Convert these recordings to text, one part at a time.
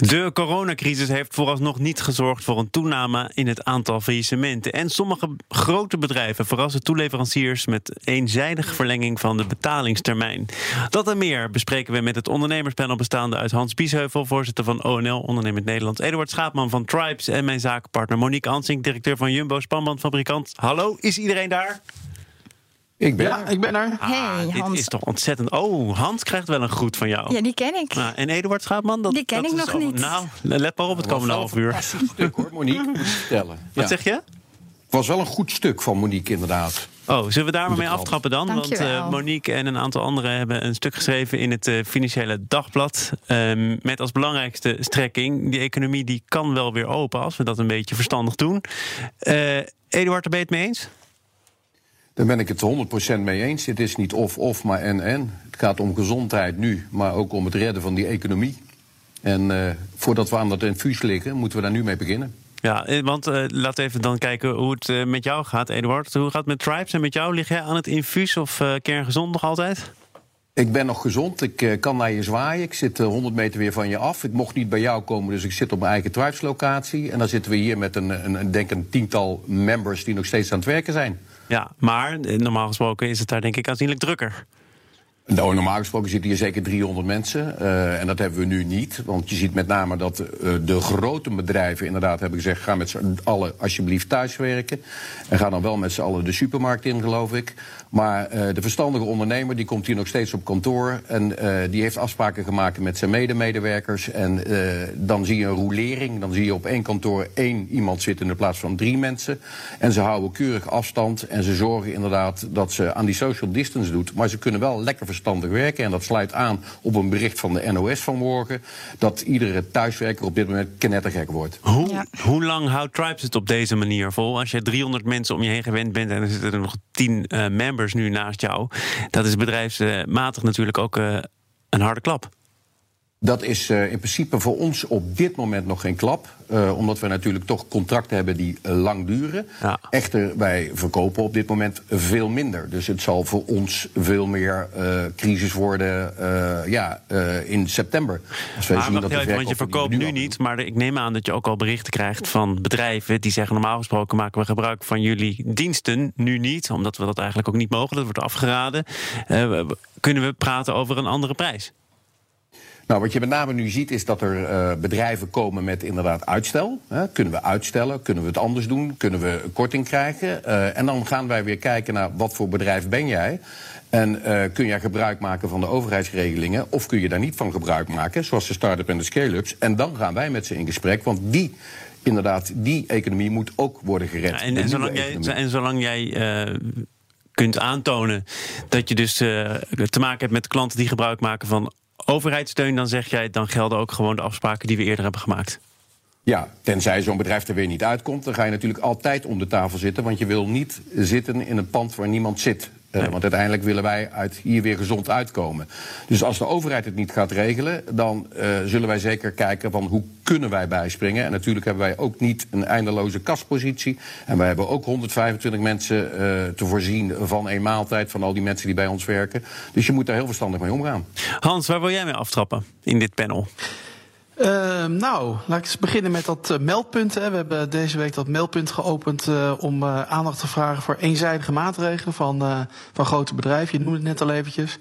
De coronacrisis heeft vooralsnog niet gezorgd voor een toename in het aantal faillissementen. En sommige grote bedrijven verrassen toeleveranciers met eenzijdige verlenging van de betalingstermijn. Dat en meer bespreken we met het ondernemerspanel bestaande uit Hans Biesheuvel, voorzitter van ONL Ondernemend Nederland, Eduard Schaapman van Tribes en mijn zakenpartner Monique Ansing, directeur van Jumbo Spanbandfabrikant. Hallo, is iedereen daar? Ik ben Ja, ik ben er. Ah, Hey, dit Hans. is toch ontzettend. Oh, Hans krijgt wel een groet van jou. Ja, die ken ik. Nou, en Eduard Schaapman? Dat, Die ken dat ik nog niet. Nou, let maar op het komende half uur. Stuk hoor, Monique, moet ik vertellen. Wat Ja. zeg je? Het was wel een goed stuk van Monique, inderdaad. Oh, zullen we daar maar mee aftrappen dan? Want eh, Monique en een aantal anderen hebben een stuk geschreven in het eh, Financiële Dagblad. ehm, met als belangrijkste strekking: die economie die kan wel weer open als we dat een beetje verstandig doen. Eh Eduard, daar ben je het mee eens? Daar ben ik het 100% mee eens. Het is niet of-of, maar en-en. Het gaat om gezondheid nu, maar ook om het redden van die economie. En eh, voordat we aan dat infuus liggen, moeten we daar nu mee beginnen. Ja, eh, want eh laat even dan kijken hoe het met jou gaat, Eduard. Hoe gaat het met Tribes en met jou? Lig jij aan het infuus of kerngezond nog altijd? Ik ben nog gezond, ik kan naar je zwaaien. Ik zit eh, 100 meter weer van je af. Ik mocht niet bij jou komen, dus ik zit op mijn eigen tribeslocatie. En dan zitten we hier met een, een, denk een tiental members die nog steeds aan het werken zijn. Ja, maar eh, normaal gesproken is het daar denk ik aanzienlijk drukker. Nou, normaal gesproken zitten hier zeker 300 mensen. eh, en dat hebben we nu niet. Want je ziet met name dat eh, de grote bedrijven inderdaad hebben gezegd... ga met z'n allen alsjeblieft thuiswerken. En ga dan wel met z'n allen de supermarkt in, geloof ik. Maar eh, de verstandige ondernemer die komt hier nog steeds op kantoor... en die heeft afspraken gemaakt met zijn medemedewerkers. En dan zie je een rolering. Dan zie je op één kantoor één iemand zitten in plaats van drie mensen. En ze houden keurig afstand. En ze zorgen inderdaad dat ze aan die social distance doet. Maar ze kunnen wel lekker verstandig werken. En dat sluit aan op een bericht van de NOS vanmorgen... dat iedere thuiswerker op dit moment knettergek wordt. Hoe, Ja. hoe lang houdt Tribes het op deze manier vol? Als je 300 mensen om je heen gewend bent en er zitten er nog 10 eh, members nu naast jou, dat is bedrijfsmatig natuurlijk ook eh, een harde klap. Dat is eh, in principe voor ons op dit moment nog geen klap. eh, omdat we natuurlijk toch contracten hebben die eh, lang duren. Ja. Echter, wij verkopen op dit moment veel minder. Dus het zal voor ons veel meer crisis worden ja, in september. Als wij Maar zien dat de even, want je verkoopt nu doen- niet, maar ik neem aan dat je ook al berichten krijgt van bedrijven die zeggen normaal gesproken maken we gebruik van jullie diensten, nu niet, omdat we dat eigenlijk ook niet mogen, dat wordt afgeraden. Kunnen we praten over een andere prijs? Nou, wat je met name nu ziet is dat er eh, bedrijven komen met inderdaad uitstel. Hè. Kunnen we uitstellen? Kunnen we het anders doen? Kunnen we een korting krijgen? Eh, en dan gaan wij weer kijken naar wat voor bedrijf ben jij? En eh, kun jij gebruik maken van de overheidsregelingen? Of kun je daar niet van gebruik maken, zoals de start-up en de scale-ups? En dan gaan wij met ze in gesprek, want die, inderdaad, die economie moet ook worden gered. Ja, en, en zolang jij, en zolang jij kunt aantonen dat je dus te maken hebt met klanten die gebruik maken van overheidssteun, dan zeg jij, dan gelden ook gewoon de afspraken die we eerder hebben gemaakt. Ja, tenzij zo'n bedrijf er weer niet uitkomt, dan ga je natuurlijk altijd om de tafel zitten. Want je wil niet zitten in een pand waar niemand zit. Eh, Nee. Want uiteindelijk willen wij uit hier weer gezond uitkomen. Dus als de overheid het niet gaat regelen, dan eh, zullen wij zeker kijken van hoe kunnen wij bijspringen. En natuurlijk hebben wij ook niet een eindeloze kaspositie. En wij hebben ook 125 mensen eh, te voorzien van een maaltijd van al die mensen die bij ons werken. Dus je moet daar heel verstandig mee omgaan. Hans, waar wil jij mee aftrappen in dit panel? Eh, nou, laat ik eens beginnen met dat eh, meldpunt. Hè. We hebben deze week dat meldpunt geopend eh, om eh, aandacht te vragen voor eenzijdige maatregelen van, van grote bedrijven. Je noemde het net al eventjes.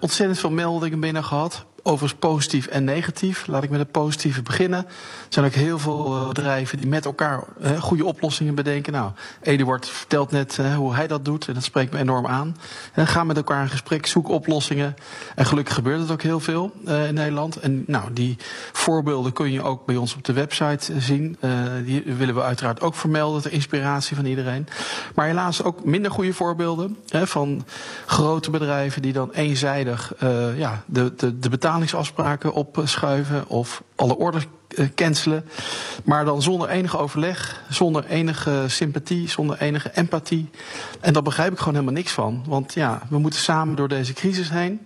Ontzettend veel meldingen binnen gehad. Overigens positief en negatief. Laat ik met het positieve beginnen. Er zijn ook heel veel eh, bedrijven die met elkaar eh, goede oplossingen bedenken. Nou, Eduard vertelt net eh, hoe hij dat doet en dat spreekt me enorm aan. Ga met elkaar in gesprek, zoek oplossingen. En gelukkig gebeurt het ook heel veel in Nederland. En nou, die voorbeelden kun je ook bij ons op de website zien. Die willen we uiteraard ook vermelden ter inspiratie van iedereen. Maar helaas ook minder goede voorbeelden van grote bedrijven die dan eenzijdig ja, de, de, de betalingsafspraken opschuiven of alle orders uh, cancelen. Maar dan zonder enige overleg, zonder enige sympathie, zonder enige empathie. En daar begrijp ik gewoon helemaal niks van. Want ja, we moeten samen door deze crisis heen.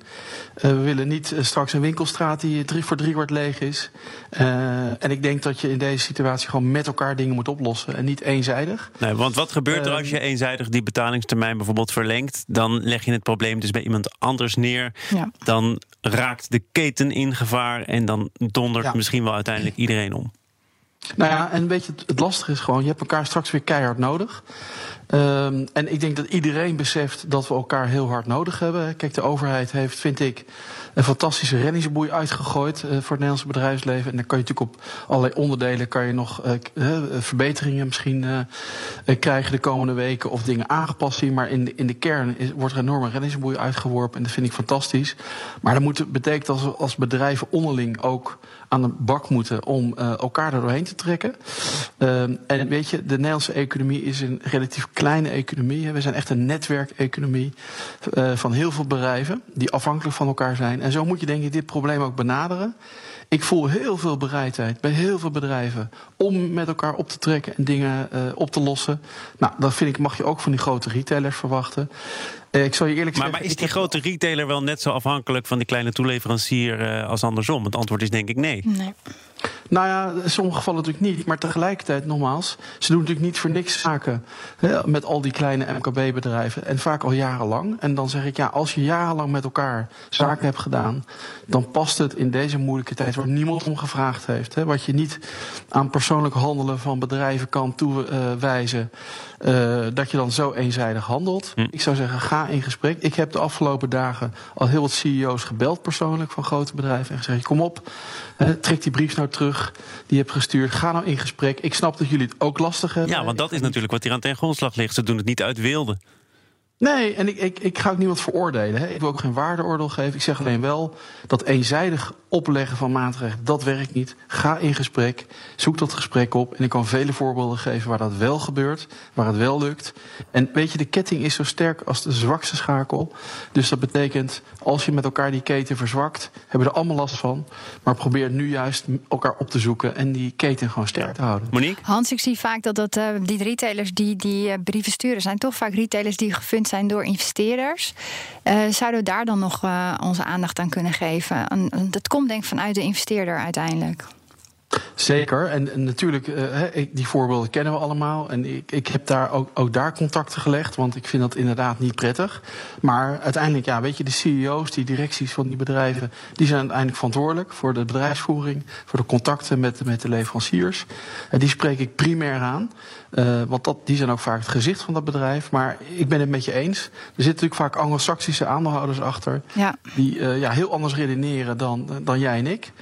Uh, we willen niet uh, straks een winkelstraat die drie voor drie wordt leeg is. en ik denk dat je in deze situatie gewoon met elkaar dingen moet oplossen en niet eenzijdig. Nee, want wat gebeurt er als je eenzijdig die betalingstermijn bijvoorbeeld verlengt? Dan leg je het probleem dus bij iemand anders neer. Ja. Dan raakt de keten in gevaar en dan dondert ja. misschien wel uiteindelijk iedereen om. Nou ja, en weet je, het lastige is gewoon, je hebt elkaar straks weer keihard nodig. Um, en ik denk dat iedereen beseft dat we elkaar heel hard nodig hebben. Kijk, de overheid heeft, vind ik, een fantastische reddingsboei uitgegooid uh, voor het Nederlandse bedrijfsleven. En dan kan je natuurlijk op allerlei onderdelen kan je nog uh, verbeteringen misschien krijgen de komende weken of dingen aangepast zien. Maar in de, in de kern is, wordt er een enorme reddingsboei uitgeworpen en dat vind ik fantastisch. Maar dat moet, betekent dat we als bedrijven onderling ook aan de bak moeten om uh, elkaar er doorheen te trekken. Uh, en weet je, de Nederlandse economie is een relatief kleine economie. We zijn echt een netwerkeconomie uh, van heel veel bedrijven die afhankelijk van elkaar zijn. En zo moet je denk ik dit probleem ook benaderen. Ik voel heel veel bereidheid bij heel veel bedrijven om met elkaar op te trekken en dingen uh, op te lossen. Nou, dat vind ik, mag je ook van die grote retailers verwachten. Uh, ik zal je eerlijk maar, zeggen. Maar is die grote retailer wel net zo afhankelijk van die kleine toeleverancier uh, als andersom? Het antwoord is denk ik nee. Nee. Nou ja, in sommige gevallen natuurlijk niet. Maar tegelijkertijd, nogmaals, ze doen natuurlijk niet voor niks zaken hè, met al die kleine MKB-bedrijven. En vaak al jarenlang. En dan zeg ik, ja, als je jarenlang met elkaar zaken hebt gedaan, dan past het in deze moeilijke tijd waar niemand om gevraagd heeft. Hè, wat je niet aan persoonlijk handelen van bedrijven kan toewijzen. Uh, dat je dan zo eenzijdig handelt. Hm. Ik zou zeggen, ga in gesprek. Ik heb de afgelopen dagen al heel wat CEO's gebeld persoonlijk van grote bedrijven. En gezegd, kom op, trek die brief nou terug die je hebt gestuurd. Ga nou in gesprek. Ik snap dat jullie het ook lastig hebben. Ja, want dat is natuurlijk wat hier aan ten grondslag ligt. Ze doen het niet uit wilde. Nee, en ik, ik, ik ga ook niemand veroordelen. Hè. Ik wil ook geen waardeoordeel geven. Ik zeg alleen wel dat eenzijdig opleggen van maatregelen, dat werkt niet. Ga in gesprek, zoek dat gesprek op. En ik kan vele voorbeelden geven waar dat wel gebeurt, waar het wel lukt. En weet je, de ketting is zo sterk als de zwakste schakel. Dus dat betekent, als je met elkaar die keten verzwakt, hebben we er allemaal last van. Maar probeer nu juist elkaar op te zoeken en die keten gewoon sterk te houden. Monique? Hans, ik zie vaak dat, dat uh, die retailers die die uh, brieven sturen, zijn toch vaak retailers die zijn door investeerders. Uh, zouden we daar dan nog uh, onze aandacht aan kunnen geven? En, dat komt denk ik vanuit de investeerder uiteindelijk. Zeker, en, en natuurlijk, uh, die voorbeelden kennen we allemaal. En ik, ik heb daar ook, ook daar contacten gelegd, want ik vind dat inderdaad niet prettig. Maar uiteindelijk, ja, weet je, de CEO's, die directies van die bedrijven, die zijn uiteindelijk verantwoordelijk voor de bedrijfsvoering, voor de contacten met, met de leveranciers. En die spreek ik primair aan. Uh, want dat, die zijn ook vaak het gezicht van dat bedrijf. Maar ik ben het met je eens. Er zitten natuurlijk vaak Anglo-Saxische aandeelhouders achter. Ja. Die uh, ja, heel anders redeneren dan, dan jij en ik.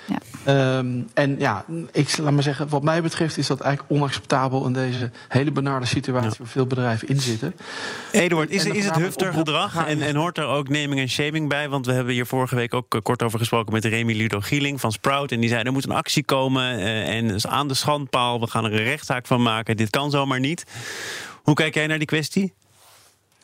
Ja. Um, en ja, ik laat maar zeggen, wat mij betreft is dat eigenlijk onacceptabel in deze hele benarde situatie ja. waar veel bedrijven in zitten. Eduard, is, is het hufter gedrag en, en hoort er ook naming en shaming bij? Want we hebben hier vorige week ook kort over gesproken met Remy Ludo Gieling van Sprout. En die zei, er moet een actie komen uh, en aan de schandpaal, we gaan er een rechtszaak van maken. Dit kan zomaar niet. Hoe kijk jij naar die kwestie?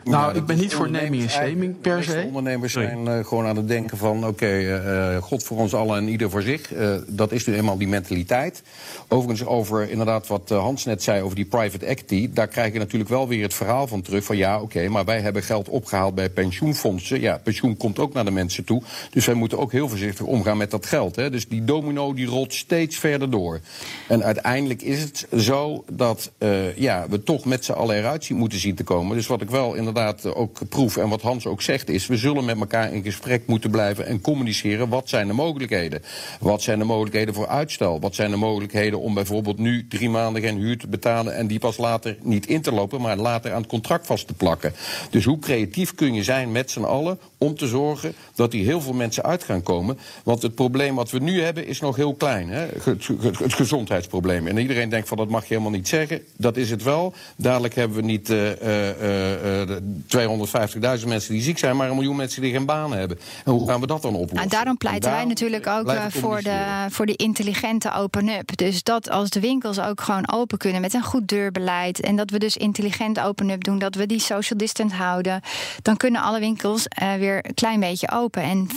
Nou, ik ben niet voor naming en shaming per se. ondernemers zijn uh, gewoon aan het denken van... oké, okay, uh, God voor ons allen en ieder voor zich. Uh, dat is nu eenmaal die mentaliteit. Overigens over inderdaad wat Hans net zei over die private equity... daar krijg je natuurlijk wel weer het verhaal van terug van... ja, oké, okay, maar wij hebben geld opgehaald bij pensioenfondsen. Ja, pensioen komt ook naar de mensen toe. Dus wij moeten ook heel voorzichtig omgaan met dat geld. Hè. Dus die domino die rolt steeds verder door. En uiteindelijk is het zo dat ja, we toch met z'n allen eruit moeten zien te komen. Dus wat ik wel inderdaad inderdaad ook proef. En wat Hans ook zegt is, we zullen met elkaar in gesprek moeten blijven en communiceren. Wat zijn de mogelijkheden? Wat zijn de mogelijkheden voor uitstel? Wat zijn de mogelijkheden om bijvoorbeeld nu drie maanden geen huur te betalen en die pas later niet in te lopen, maar later aan het contract vast te plakken? Dus hoe creatief kun je zijn met z'n allen om te zorgen dat hier heel veel mensen uit gaan komen? Want het probleem wat we nu hebben is nog heel klein. Hè? Het, het, het gezondheidsprobleem. En iedereen denkt van dat mag je helemaal niet zeggen. Dat is het wel. Dadelijk hebben we niet uh, uh, uh, 250.000 mensen die ziek zijn, maar een miljoen mensen die geen baan hebben. En hoe gaan we dat dan oplossen? Nou, daarom pleiten daarom wij natuurlijk ook voor, de, voor die intelligente open-up. Dus dat als de winkels ook gewoon open kunnen met een goed deurbeleid. En dat we dus intelligent open-up doen, dat we die social distance houden. Dan kunnen alle winkels weer weer een klein beetje open. En 50%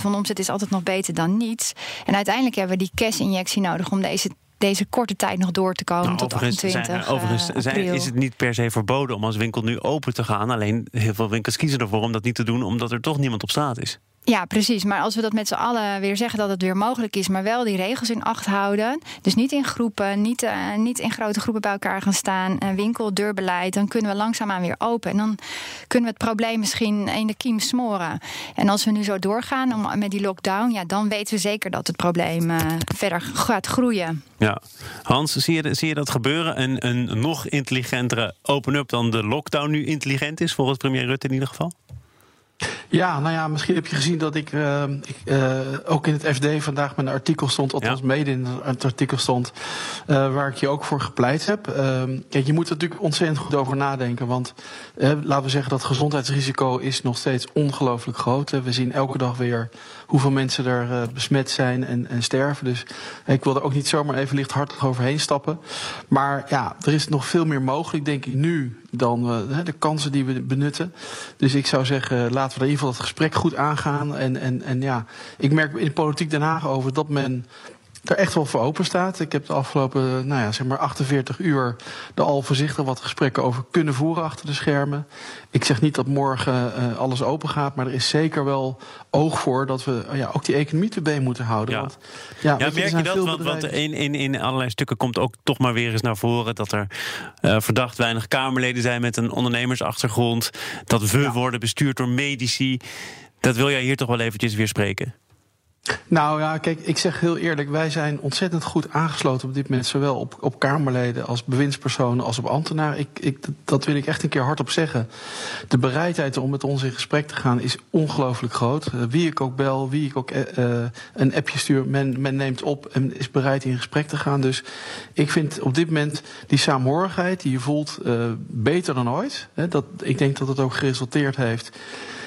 van de omzet is altijd nog beter dan niets. En uiteindelijk hebben we die cash-injectie nodig om deze deze korte tijd nog door te komen Nou, tot overigens 28 zijn, overigens eh, zijn- april. is het niet per se verboden om als winkel nu open te gaan. Alleen heel veel winkels kiezen ervoor om dat niet te doen, omdat er toch niemand op straat is. Ja, precies. Maar als we dat met z'n allen weer zeggen dat het weer mogelijk is, maar wel die regels in acht houden. Dus niet in groepen, niet, eh, niet in grote groepen bij elkaar gaan staan. Een winkel, deurbeleid. Dan kunnen we langzaamaan weer open. En dan kunnen we het probleem misschien in de kiem smoren. En als we nu zo doorgaan om, met die lockdown, ja, dan weten we zeker dat het probleem eh, verder gaat groeien. Ja. Hans, zie je, zie je dat gebeuren? Een, een nog intelligentere open-up dan de lockdown nu intelligent is, volgens premier Rutte in ieder geval? Ja, nou ja, misschien heb je gezien dat ik, eh, ik eh, ook in het FD vandaag met een artikel stond, althans Ja. mede in het artikel stond, eh, waar ik je ook voor gepleit heb. Eh, kijk, je moet er natuurlijk ontzettend goed over nadenken, want laten we zeggen dat gezondheidsrisico is nog steeds ongelooflijk groot. We zien elke dag weer hoeveel mensen er besmet zijn en, en sterven. Dus ik wil er ook niet zomaar even lichthartig overheen stappen. Maar ja, er is nog veel meer mogelijk, denk ik, nu dan de kansen die we benutten. Dus ik zou zeggen, laten we er in ieder geval het gesprek goed aangaan. En, en, en ja, ik merk in Politiek Den Haag over dat men er echt wel voor open staat. Ik heb de afgelopen nou ja, zeg maar 48 uur er al voorzichtig wat gesprekken over kunnen voeren achter de schermen. Ik zeg niet dat morgen eh, alles open gaat, maar er is zeker wel oog voor dat we eh, ja, ook die economie te been moeten houden. Ja. Want, ja, er merk je dat? Want, in, in, in allerlei stukken komt ook toch maar weer eens naar voren dat er eh, verdacht weinig Kamerleden zijn met een ondernemersachtergrond. Dat we worden bestuurd door medici. Dat wil jij hier toch wel eventjes weer spreken? Nou ja, kijk, ik zeg heel eerlijk, wij zijn ontzettend goed aangesloten op dit moment, zowel op, op Kamerleden als bewindspersonen als op ambtenaren. Ik, ik, dat wil ik echt een keer hardop zeggen. De bereidheid om met ons in gesprek te gaan is ongelooflijk groot. Eh, wie ik ook bel, wie ik ook eh, eh, een appje stuur, men, men neemt op en is bereid in gesprek te gaan. Dus ik vind op dit moment die saamhorigheid die je voelt beter dan ooit. Dat, ik denk dat het ook geresulteerd heeft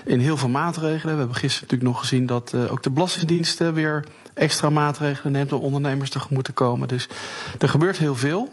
in heel veel maatregelen. We hebben gisteren natuurlijk nog gezien dat eh, ook de Belastingdienst eh, weer extra maatregelen neemt om ondernemers tegemoet te komen. Dus er gebeurt heel veel.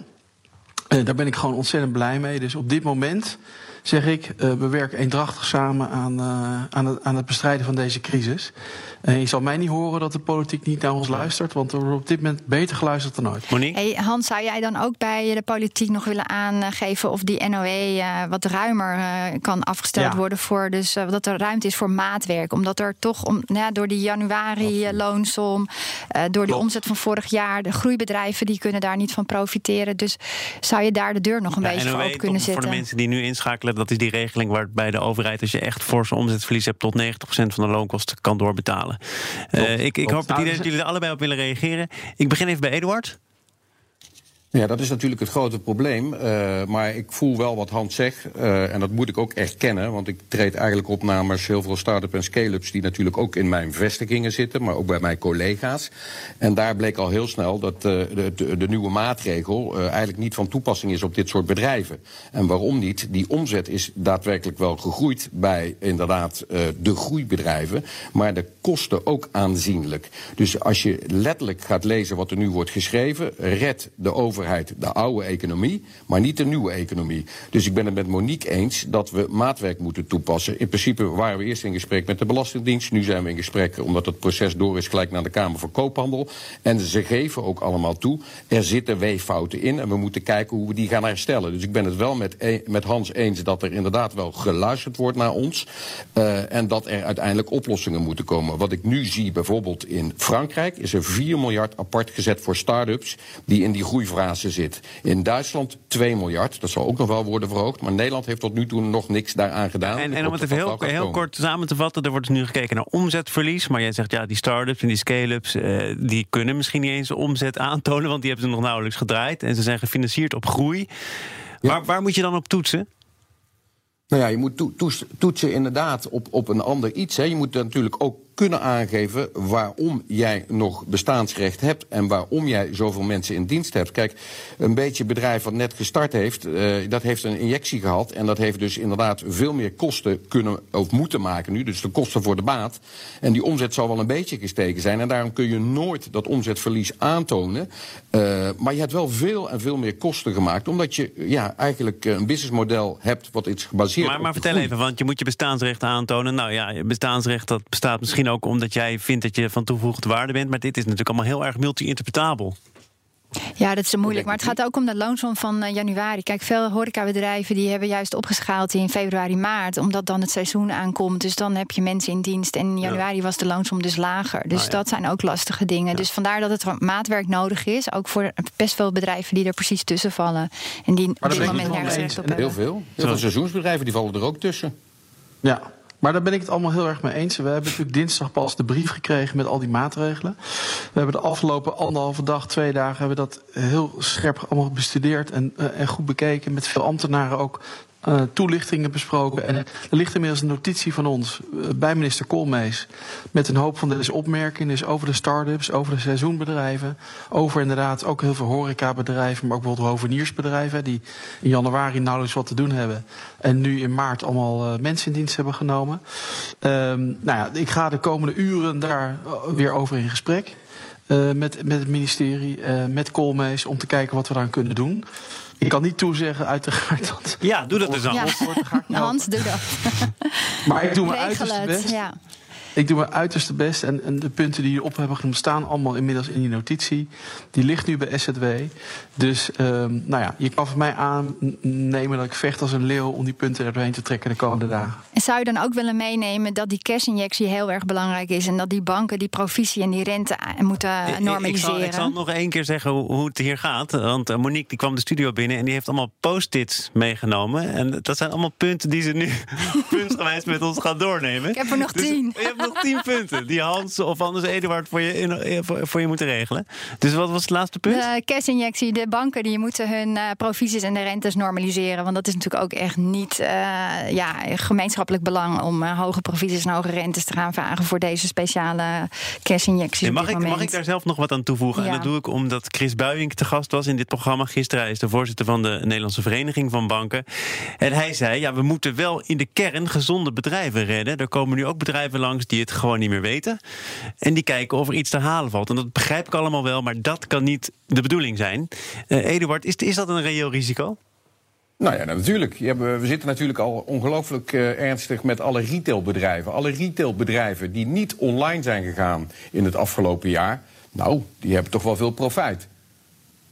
En daar ben ik gewoon ontzettend blij mee. Dus op dit moment zeg ik, eh, we werken eendrachtig samen aan, eh, aan, het, aan het bestrijden van deze crisis. En je zal mij niet horen dat de politiek niet naar ons luistert, want er wordt op dit moment beter geluisterd dan ooit. Monique? Hey, Hans, zou jij dan ook bij de politiek nog willen aangeven of die NOE eh, wat ruimer eh, kan afgesteld Ja. worden voor dus eh, dat er ruimte is voor maatwerk? Omdat er toch om, nou ja, door die januari eh, loonsom, eh, door die Klopt. omzet van vorig jaar, de groeibedrijven die kunnen daar niet van profiteren. Dus zou je daar de deur nog een Ja, beetje voor open kunnen voor de zetten? mensen die nu inschakelen, dat is die regeling waarbij de overheid, als je echt forse omzetverlies hebt, tot 90% van de loonkosten kan doorbetalen. Eh, ik ik hoop het Nou, dat jullie er allebei op willen reageren. Ik begin even bij Eduard. Ja, dat is natuurlijk het grote probleem. eh, maar ik voel wel wat Hans zegt. eh, en dat moet ik ook erkennen. Want ik treed eigenlijk op namens heel veel start-up en scale-ups... die natuurlijk ook in mijn vestigingen zitten. Maar ook bij mijn collega's. En daar bleek al heel snel dat eh, de, de, de nieuwe maatregel... eigenlijk niet van toepassing is op dit soort bedrijven. En waarom niet? Die omzet is daadwerkelijk wel gegroeid... bij inderdaad de groeibedrijven. Maar de kosten ook aanzienlijk. Dus als je letterlijk gaat lezen wat er nu wordt geschreven... red de overheid de oude economie, maar niet de nieuwe economie. Dus ik ben het met Monique eens dat we maatwerk moeten toepassen. In principe waren we eerst in gesprek met de Belastingdienst. Nu zijn we in gesprek, omdat het proces door is, gelijk naar de Kamer van Koophandel. En ze geven ook allemaal toe, er zitten weeffouten in... en we moeten kijken hoe we die gaan herstellen. Dus ik ben het wel met, e- met Hans eens dat er inderdaad wel geluisterd wordt naar ons... eh, en dat er uiteindelijk oplossingen moeten komen. Wat ik nu zie bijvoorbeeld in Frankrijk... is er 4 miljard apart gezet voor start-ups die in die zit. In Duitsland 2 miljard, dat zal ook nog wel worden verhoogd... maar Nederland heeft tot nu toe nog niks daaraan gedaan. En, en om het even heel, heel kort samen te vatten, er wordt dus nu gekeken naar omzetverlies. Maar jij zegt ja, die start-ups en die scale-ups, eh, die kunnen misschien niet eens omzet aantonen, want die hebben ze nog nauwelijks gedraaid. En ze zijn gefinancierd op groei. Waar, waar moet je dan op toetsen? Nou ja, je moet toetsen inderdaad op, op een ander iets. Hè. Je moet natuurlijk ook kunnen aangeven waarom jij nog bestaansrecht hebt en waarom jij zoveel mensen in dienst hebt. Kijk, een beetje bedrijf wat net gestart heeft, uh, dat heeft een injectie gehad en dat heeft dus inderdaad veel meer kosten kunnen of moeten maken nu. Dus de kosten voor de baat. En die omzet zal wel een beetje gestegen zijn en daarom kun je nooit dat omzetverlies aantonen. Uh, maar je hebt wel veel en veel meer kosten gemaakt, omdat je ja, eigenlijk een businessmodel hebt wat iets gebaseerd maar, maar vertel even, want je moet je bestaansrecht aantonen. Nou ja, bestaansrecht dat bestaat misschien ook omdat jij vindt dat je van toegevoegde waarde bent. Maar dit is natuurlijk allemaal heel erg multi-interpretabel. Ja, dat is moeilijk. Maar het gaat ook om de loonsom van uh, januari. Kijk, veel horecabedrijven die hebben juist opgeschaald in februari, maart. Omdat dan het seizoen aankomt. Dus dan heb je mensen in dienst. En in januari ja. was de loonsom dus lager. Dus Ah, ja. dat zijn ook lastige dingen. Ja. Dus vandaar dat het maatwerk nodig is. Ook voor best veel bedrijven die er precies tussen vallen. En die op dit moment nergens mee recht op eens. hebben. Heel veel. Heel veel seizoensbedrijven die vallen er ook tussen. Ja, maar daar ben ik het allemaal heel erg mee eens. We hebben natuurlijk dinsdag pas de brief gekregen met al die maatregelen. We hebben de afgelopen anderhalve dag, twee dagen, hebben dat heel scherp allemaal bestudeerd en, eh, en goed bekeken. Met veel ambtenaren ook eh, toelichtingen besproken. En er ligt inmiddels een notitie van ons eh, bij minister Koolmees. Met een hoop van deze opmerkingen. Dus over de start-ups, over de seizoenbedrijven. Over inderdaad ook heel veel horecabedrijven, maar ook bijvoorbeeld hoveniersbedrijven. Die in januari nauwelijks wat te doen hebben. En nu in maart allemaal eh, mensen in dienst hebben genomen. Ehm, nou ja, ik ga de komende uren daar weer over in gesprek. met, met het ministerie, met Koolmees, om te kijken wat we daaraan kunnen doen. Ik kan niet toezeggen, uiteraard. Dat, Ja, doe dat dus dan. Ja. niet Hans, doe dat. maar ik doe mijn uiterste best. Ja. Ik doe mijn uiterste best. En, en de punten die hierop hebben genoemd staan allemaal inmiddels in die notitie. Die ligt nu bij SZW. Dus ehm, nou ja, je kan van mij aannemen dat ik vecht als een leeuw om die punten er doorheen te trekken de komende dagen. En zou je dan ook willen meenemen dat die cash-injectie heel erg belangrijk is en dat die banken die provisie en die rente moeten Ik- ik- Ik, normaliseren? zal, ik zal nog één keer zeggen hoe, hoe het hier gaat. Want eh, Monique die kwam de studio binnen en die heeft allemaal post-its meegenomen. En dat zijn allemaal punten die ze nu puntsgewijs met ons gaat doornemen. Ik heb er nog Dus tien. Nog tien punten die Hans of anders Eduard voor je, in- eh, voor, voor je moeten regelen. Dus wat was het laatste punt? De cash-injectie, de banken die moeten hun eh, provisies en de rentes normaliseren. Want dat is natuurlijk ook echt niet eh, ja, gemeenschappelijk belang om hoge provisies en hoge rentes te gaan vragen voor deze speciale cash-injecties. Mag, ik, mag ik daar zelf nog wat aan toevoegen? En dat doe ik omdat Chris Buijink te gast was in dit programma. Gisteren hij is de voorzitter van de Nederlandse Vereniging van Banken. En hij zei, ja, we moeten wel in de kern gezonde bedrijven redden. Er komen nu ook bedrijven langs die het gewoon niet meer weten. En die kijken of er iets te halen valt. En dat begrijp ik allemaal wel, maar dat kan niet de bedoeling zijn. Eh Eduard, is, is dat een reëel risico? Nou ja, natuurlijk. We zitten natuurlijk al ongelooflijk eh, ernstig met alle retailbedrijven. Alle retailbedrijven die niet online zijn gegaan in het afgelopen jaar. Nou, die hebben toch wel veel profijt.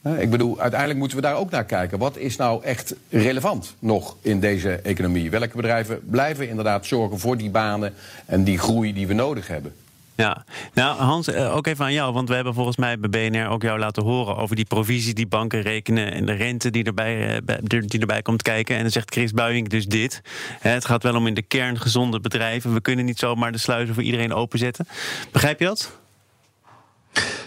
Ik bedoel, uiteindelijk moeten we daar ook naar kijken. Wat is nou echt relevant nog in deze economie? Welke bedrijven blijven inderdaad zorgen voor die banen en die groei die we nodig hebben? Ja, nou Hans, eh, ook even aan jou. Want we hebben volgens mij bij BNR ook jou laten horen over die provisies die banken rekenen en de rente die erbij, eh, die erbij komt kijken. En dan zegt Chris Buijink dus dit. Het gaat wel om in de kern gezonde bedrijven. We kunnen niet zomaar de sluizen voor iedereen openzetten. Begrijp je dat?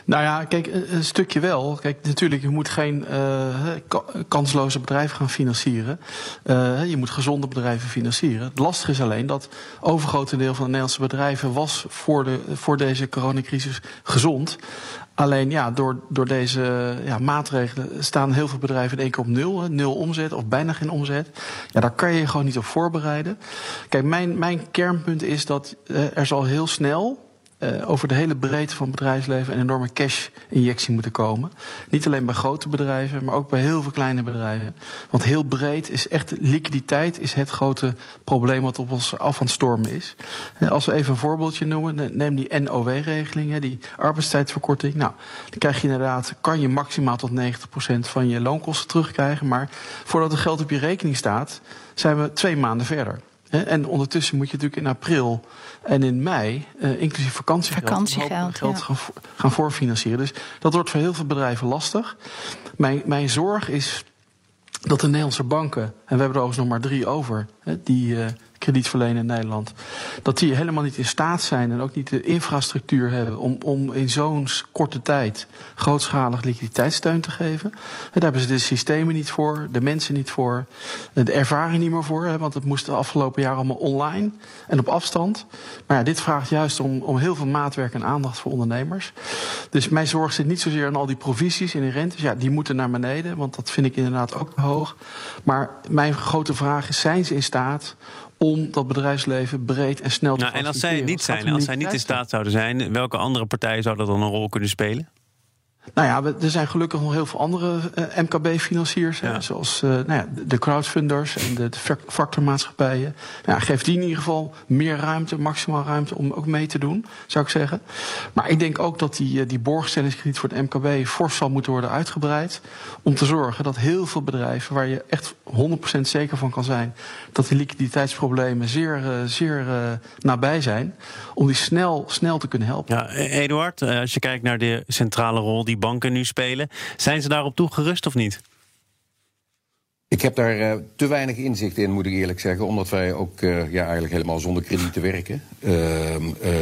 Nou ja, kijk, een, stukje wel. Kijk, natuurlijk, je moet geen eh, ka- kansloze bedrijven gaan financieren. Eh, je moet gezonde bedrijven financieren. Het lastige is alleen dat overgrote deel van de Nederlandse bedrijven was voor, de, voor deze coronacrisis gezond. Alleen ja, door, door deze ja, maatregelen staan heel veel bedrijven in één keer op nul. Nul omzet of bijna geen omzet. Ja, daar kan je je gewoon niet op voorbereiden. Kijk, mijn, mijn kernpunt is dat eh, er zal heel snel eh, over de hele breedte van het bedrijfsleven een enorme cash-injectie moeten komen. Niet alleen bij grote bedrijven, maar ook bij heel veel kleine bedrijven. Want heel breed is echt liquiditeit is het grote probleem wat op ons af aan het stormen is. Als we even een voorbeeldje noemen, ne- neem die NOW-regeling, die arbeidstijdverkorting. Nou, dan krijg je inderdaad, kan je maximaal tot 90% van je loonkosten terugkrijgen. Maar voordat het geld op je rekening staat, zijn we twee maanden verder. En ondertussen moet je natuurlijk in april en in mei, eh, inclusief vakantiegeld, Vakantiegeld, geld ja. gaan, vo- gaan voorfinancieren. Dus dat wordt voor heel veel bedrijven lastig. Mijn, mijn zorg is dat de Nederlandse banken, en we hebben er overigens nog maar drie over, die eh, krediet verlenen in Nederland, dat die helemaal niet in staat zijn en ook niet de infrastructuur hebben om, om in zo'n korte tijd grootschalig liquiditeitssteun te geven. Daar hebben ze de systemen niet voor, de mensen niet voor, de ervaring niet meer voor, hè, want het moest de afgelopen jaar allemaal online en op afstand. Maar ja, dit vraagt juist om, om heel veel maatwerk en aandacht voor ondernemers. Dus mijn zorg zit niet zozeer aan al die provisies en die rentes. Ja, die moeten naar beneden, want dat vind ik inderdaad ook hoog. Maar mijn grote vraag is: zijn ze in staat om dat bedrijfsleven breed en snel te nou, En als zij het niet zijn, als zij niet in staat zouden zijn, welke andere partijen zouden dan een rol kunnen spelen? Nou ja, er zijn gelukkig nog heel veel andere uh, MKB-financiers. Zoals uh, nou ja, de crowdfunders en de, de factormaatschappijen. Nou, ja, geeft die in ieder geval meer ruimte, maximaal ruimte om ook mee te doen, zou ik zeggen. Maar ik denk ook dat die, uh, die borgstellingskrediet voor het MKB fors zal moeten worden uitgebreid. Om te zorgen dat heel veel bedrijven, waar je echt 100% zeker van kan zijn dat die liquiditeitsproblemen zeer, zeer nabij zijn, om die snel, snel te kunnen helpen. Ja, Eduard, als je kijkt naar de centrale rol die banken nu spelen. Zijn ze daarop toegerust of niet? Ik heb daar uh, te weinig inzicht in, moet ik eerlijk zeggen. Omdat wij ook uh, ja, eigenlijk helemaal zonder kredieten werken. Uh,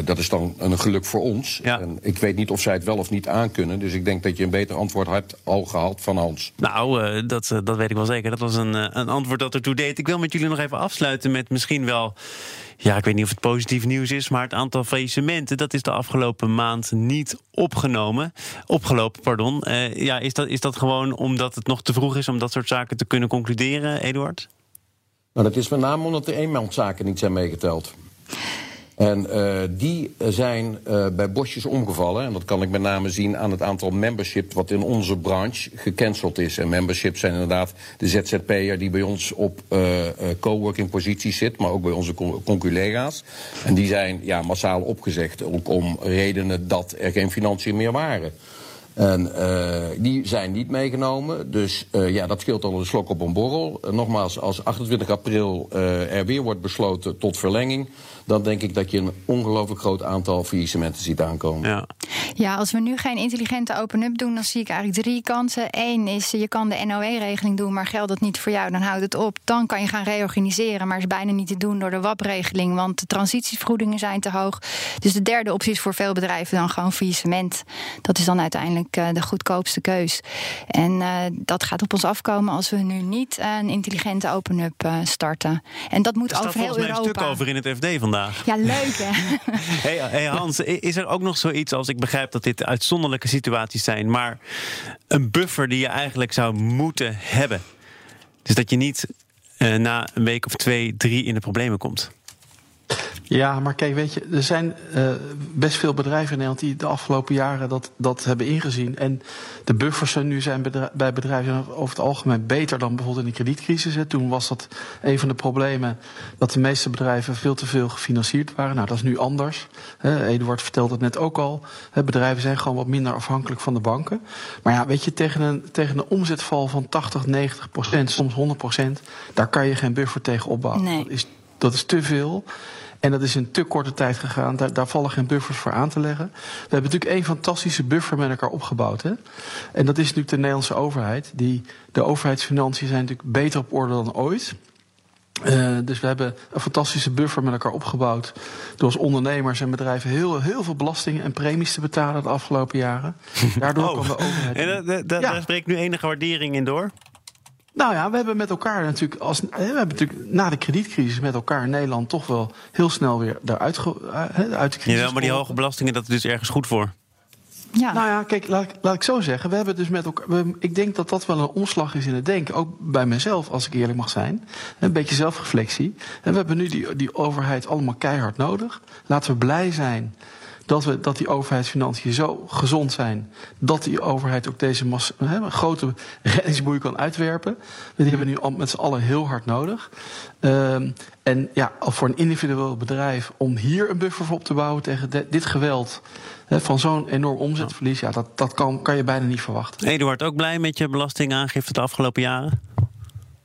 dat is dan een geluk voor ons. Ja. En ik weet niet of zij het wel of niet aankunnen. Dus ik denk dat je een beter antwoord hebt al gehad van Hans. Nou, dat, dat weet ik wel zeker. Dat was een, een antwoord dat ertoe deed. Ik wil met jullie nog even afsluiten met misschien wel ja, ik weet niet of het positief nieuws is, maar het aantal faillissementen dat is de afgelopen maand niet opgenomen, opgelopen. Pardon. Uh, ja, is, dat, is dat gewoon omdat het nog te vroeg is om dat soort zaken te kunnen concluderen, Eduard? Nou, dat is met name omdat de eenmanszaken niet zijn meegeteld. En uh, die zijn uh, bij bosjes omgevallen. En dat kan ik met name zien aan het aantal membership wat in onze branche gecanceld is. En membership zijn inderdaad de ZZP'er die bij ons op uh, coworking posities zit, maar ook bij onze conculega's. En die zijn ja, massaal opgezegd, ook om redenen dat er geen financiën meer waren. En uh, die zijn niet meegenomen. Dus uh, ja, dat scheelt al een slok op een borrel. Uh, nogmaals, als 28 april er weer wordt besloten tot verlenging dan denk ik dat je een ongelooflijk groot aantal faillissementen ziet aankomen. Ja. ja, als we nu geen intelligente open-up doen, dan zie ik eigenlijk drie kansen. Eén is, je kan de NOE-regeling doen, maar geldt dat niet voor jou, dan houdt het op. Dan kan je gaan reorganiseren, maar is bijna niet te doen door de WAP-regeling, want de transitievergoedingen zijn te hoog. Dus de derde optie is voor veel bedrijven dan gewoon faillissement. Dat is dan uiteindelijk uh, de goedkoopste keus. En uh, dat gaat op ons afkomen als we nu niet een intelligente open-up uh, starten. En dat moet over heel Europa. Er een stuk over in het FD vandaag. Ja, leuk hè. hey, hey Hans, is er ook nog zoiets als ik begrijp dat dit uitzonderlijke situaties zijn, maar een buffer die je eigenlijk zou moeten hebben? Dus dat je niet uh, na een week of twee, drie in de problemen komt. Ja, maar kijk, weet je, er zijn uh, best veel bedrijven in Nederland die de afgelopen jaren dat, dat hebben ingezien. En de buffers nu zijn bij bedrijven over het algemeen beter dan bijvoorbeeld in de kredietcrisis. Hè. Toen was dat een van de problemen dat de meeste bedrijven veel te veel gefinancierd waren. Nou, dat is nu anders. Hè. Eduard vertelde het net ook al. Hè, bedrijven zijn gewoon wat minder afhankelijk van de banken. Maar ja, weet je, tegen een, tegen een omzetval van 80, 90 procent, soms 100 procent, daar kan je geen buffer tegen opbouwen. Nee. Dat, is, dat is te veel. En dat is in te korte tijd gegaan. Daar, daar, vallen geen buffers voor aan te leggen. We hebben natuurlijk één fantastische buffer met elkaar opgebouwd. Hè? En dat is natuurlijk de Nederlandse overheid. Die, de overheidsfinanciën zijn natuurlijk beter op orde dan ooit. Uh, dus we hebben een fantastische buffer met elkaar opgebouwd. Door als ondernemers en bedrijven heel, heel veel belastingen en premies te betalen de afgelopen jaren. Daardoor oh. kan de overheid. En uh, ja. daar spreekt nu enige waardering in door? Nou ja, we hebben met elkaar natuurlijk, als, we hebben natuurlijk na de kredietcrisis met elkaar in Nederland toch wel heel snel weer daaruit uit de crisis. Ja, maar die hoge belastingen, dat is dus ergens goed voor. Ja. Nou ja, kijk, laat, laat ik zo zeggen. We hebben dus met elkaar. We, ik denk dat dat wel een omslag is in het denken. Ook bij mezelf, als ik eerlijk mag zijn. Een beetje zelfreflectie. En we hebben nu die, die overheid allemaal keihard nodig. Laten we blij zijn dat, we, dat die overheidsfinanciën zo gezond zijn. dat die overheid ook deze mas, hè, grote reddingsboei kan uitwerpen. Die hebben we nu met z'n allen heel hard nodig. Um, en ja, voor een individueel bedrijf om hier een buffer voor op te bouwen tegen dit geweld. Van zo'n enorm omzetverlies, ja, dat, dat kan, kan je bijna niet verwachten. Eduard, ook blij met je belastingaangifte de afgelopen jaren?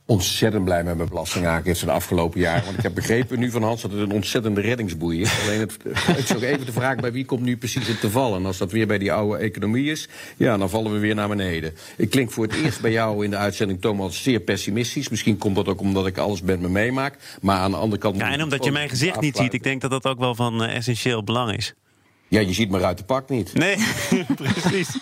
Ontzettend blij met mijn belastingaangifte de afgelopen jaren. Want ik heb begrepen nu van Hans dat het een ontzettende reddingsboei is. Alleen het, het is ook even de vraag bij wie komt nu precies in te vallen. En als dat weer bij die oude economie is, ja, dan vallen we weer naar beneden. Ik klink voor het eerst bij jou in de uitzending, Thomas, zeer pessimistisch. Misschien komt dat ook omdat ik alles met me meemaak. Maar aan de andere kant... Ja, en omdat je mijn gezicht niet ziet. Ik denk dat dat ook wel van uh, essentieel belang is. Ja, je ziet me uit de pak niet. Nee, precies.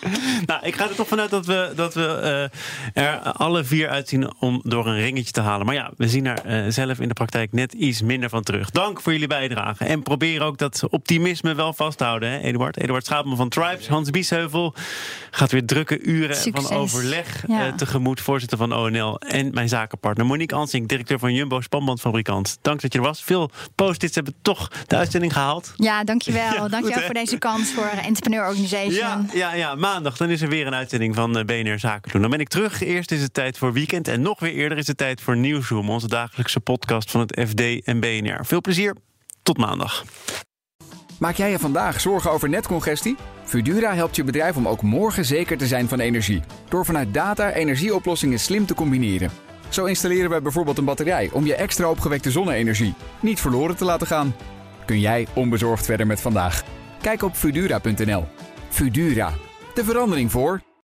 nou, ik ga er toch vanuit dat we, dat we uh, er alle vier uitzien om door een ringetje te halen. Maar ja, we zien er uh, zelf in de praktijk net iets minder van terug. Dank voor jullie bijdrage. En probeer ook dat optimisme wel vasthouden, hè, Eduard? Eduard Schaapman van Tribes, Hans Biesheuvel gaat weer drukke uren Succes. van overleg Ja. uh, tegemoet. Voorzitter van ONL en mijn zakenpartner Monique Ansing, directeur van Jumbo, spanbandfabrikant. Dank dat je er was. Veel post-its hebben toch de uitzending gehaald. Ja, dankjewel. Ja, goed, dankjewel hè? voor deze kans voor Entrepreneur Organization. Ja, ja, ja, maandag dan is er weer een uitzending van eh, BNR Zaken doen. Dan ben ik terug. Eerst is het tijd voor weekend. En nog weer eerder is het tijd voor Nieuwsroom, onze dagelijkse podcast van het FD en BNR. Veel plezier. Tot maandag. Maak jij je vandaag zorgen over netcongestie? Fudura helpt je bedrijf om ook morgen zeker te zijn van energie. Door vanuit data energieoplossingen slim te combineren. Zo installeren wij bijvoorbeeld een batterij om je extra opgewekte zonne-energie niet verloren te laten gaan. Kun jij onbezorgd verder met vandaag? Kijk op Fudura.nl. Fudura, de verandering voor